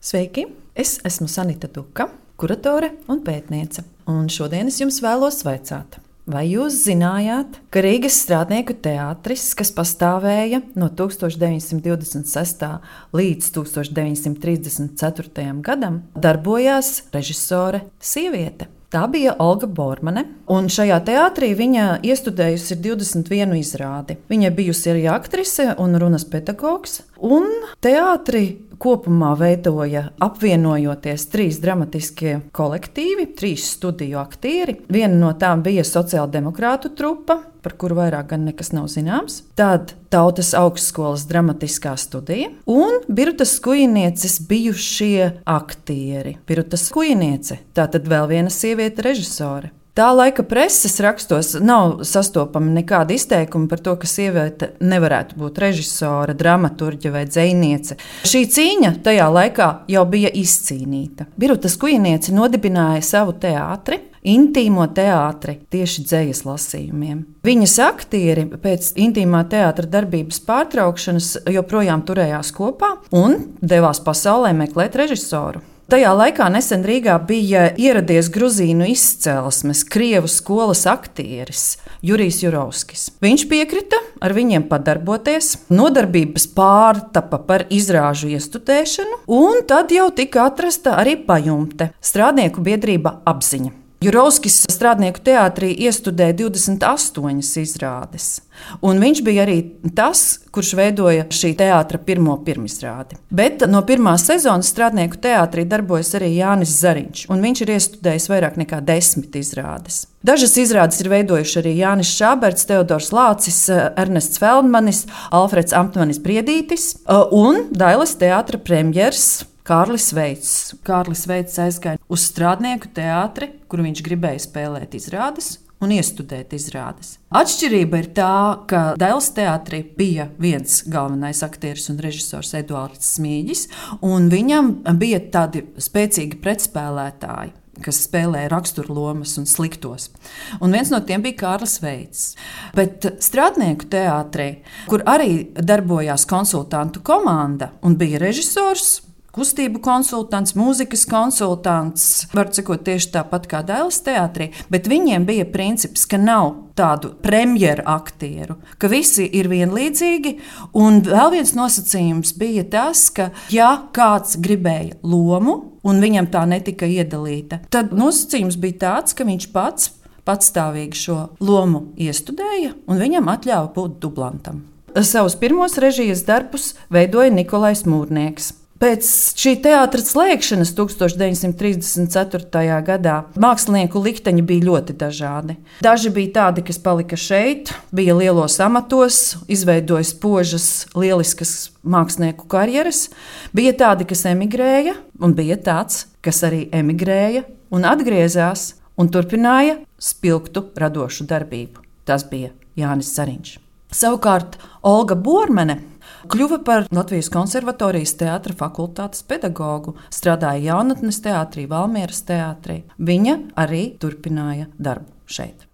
Sveiki! Es esmu Sanita Duka, kuratore un pētniece. Un šodien es jums vēlos vaicāt, vai jūs zinājāt, ka Rīgas strādnieku teātris, kas pastāvēja no 1926. līdz 1934. gadam, darbojās režisore sieviete? Tā bija Olga Bormane, un šajā teātrī viņa iestudējusi 21 izrādi. Viņa bijusi arī aktrise un runas pedagogs, un teātri kopumā veidoja apvienojoties trīs dramatiskie kolektīvi, trīs studiju aktieri. Viena no tām bija sociāldemokrātu trupa, par kuru vairāk gan nekas nav zināms. Tad Tautas augstskolas dramatiskā studija un Birtas Kujnieces bijušie aktieri. Birtas Kujniece, tā tad vēl viena sieviete režisore. Tā laika preses rakstos nav sastopama nekāda izteikuma par to, ka sieviete nevarētu būt režisore, dramaturģe vai dziniece. Šī cīņa tajā laikā jau bija izcīnīta. Birutas Kujniece nodibināja savu teātri, intīmo teātri tieši dzējas lasījumiem. Viņas aktieri pēc intīmā teātra darbības pārtraukšanas joprojām turējās kopā un devās pasaulē meklēt režisoru. Tajā laikā nesen Rīgā bija ieradies Gruzīnu izcelsmes, Krievu skolas aktieris Jurijs Jurovskis. Viņš piekrita ar viņiem padarboties, nodarbības pārtapa par izrāžu iestudēšanu, un tad jau tika atrasta arī pajumte - strādnieku biedrība apziņa. Jurovskis strādnieku teātrī iestudēja 28 izrādes, un viņš bija arī tas, kurš veidoja šī teātra pirmo pirmizrādi. Bet no pirmās sezonas strādnieku teātrī darbojas arī Jānis Zariņš, un viņš ir iestudējis vairāk nekā desmit izrādes. Dažas izrādes ir veidojuši arī Jānis Šāberts, Teodors Lācis, Ernests Feldmanis, Alfreds Amtmanis Briedītis un Dailas teātra premjeras Kārlis Veits. Kārlis Veits aizgāja uz strādnieku teātri, kur viņš gribēja spēlēt izrādes. Un iestudēt izrādes. Atšķirība ir tā, ka Dēls teātrī bija viens galvenais aktieris un režisors Eduards Smīģis, un viņam bija tādi spēcīgi pretspēlētāji kas spēlē raksturlomas un sliktos. Un viens no tiem bija Kārlis Veits. Bet strādnieku teātrī, kur arī darbojās konsultantu komanda un bija režisors, kustību konsultants, mūzikas konsultants, var sakot, tieši tāpat kā Dēls teātrī, bet viņiem bija princips, ka nav tādu premjeru aktieru, ka visi ir vienlīdzīgi. Un vēl viens nosacījums bija tas, ka, ja kāds gribēja lomu, un viņam tā netika iedalīta, tad nosacījums bija tāds, ka viņš pats patstāvīgi šo lomu iestudēja, un viņam atļāva būt dublantam. Savus pirmos režijas darbus veidoja Nikolais Mūrnieks. Pēc šī teātras slēgšanas 1934. gadā mākslinieku likteņi bija ļoti dažādi. Daži bija tādi, kas palika šeit, bija lielos amatos, izveidoja spožas, lieliskas mākslinieku karjeras, bija tādi, kas emigrēja, un bija tāds, kas arī emigrēja un atgriezās un turpināja spilgtu radošu darbību. Tas bija Jānis Zariņš. Savukārt Olga Bormane Kļuva par Latvijas konservatorijas teātra fakultātes pedagogu, strādāja jaunatnes teātrī, Valmieras teātrī. Viņa arī turpināja darbu šeit.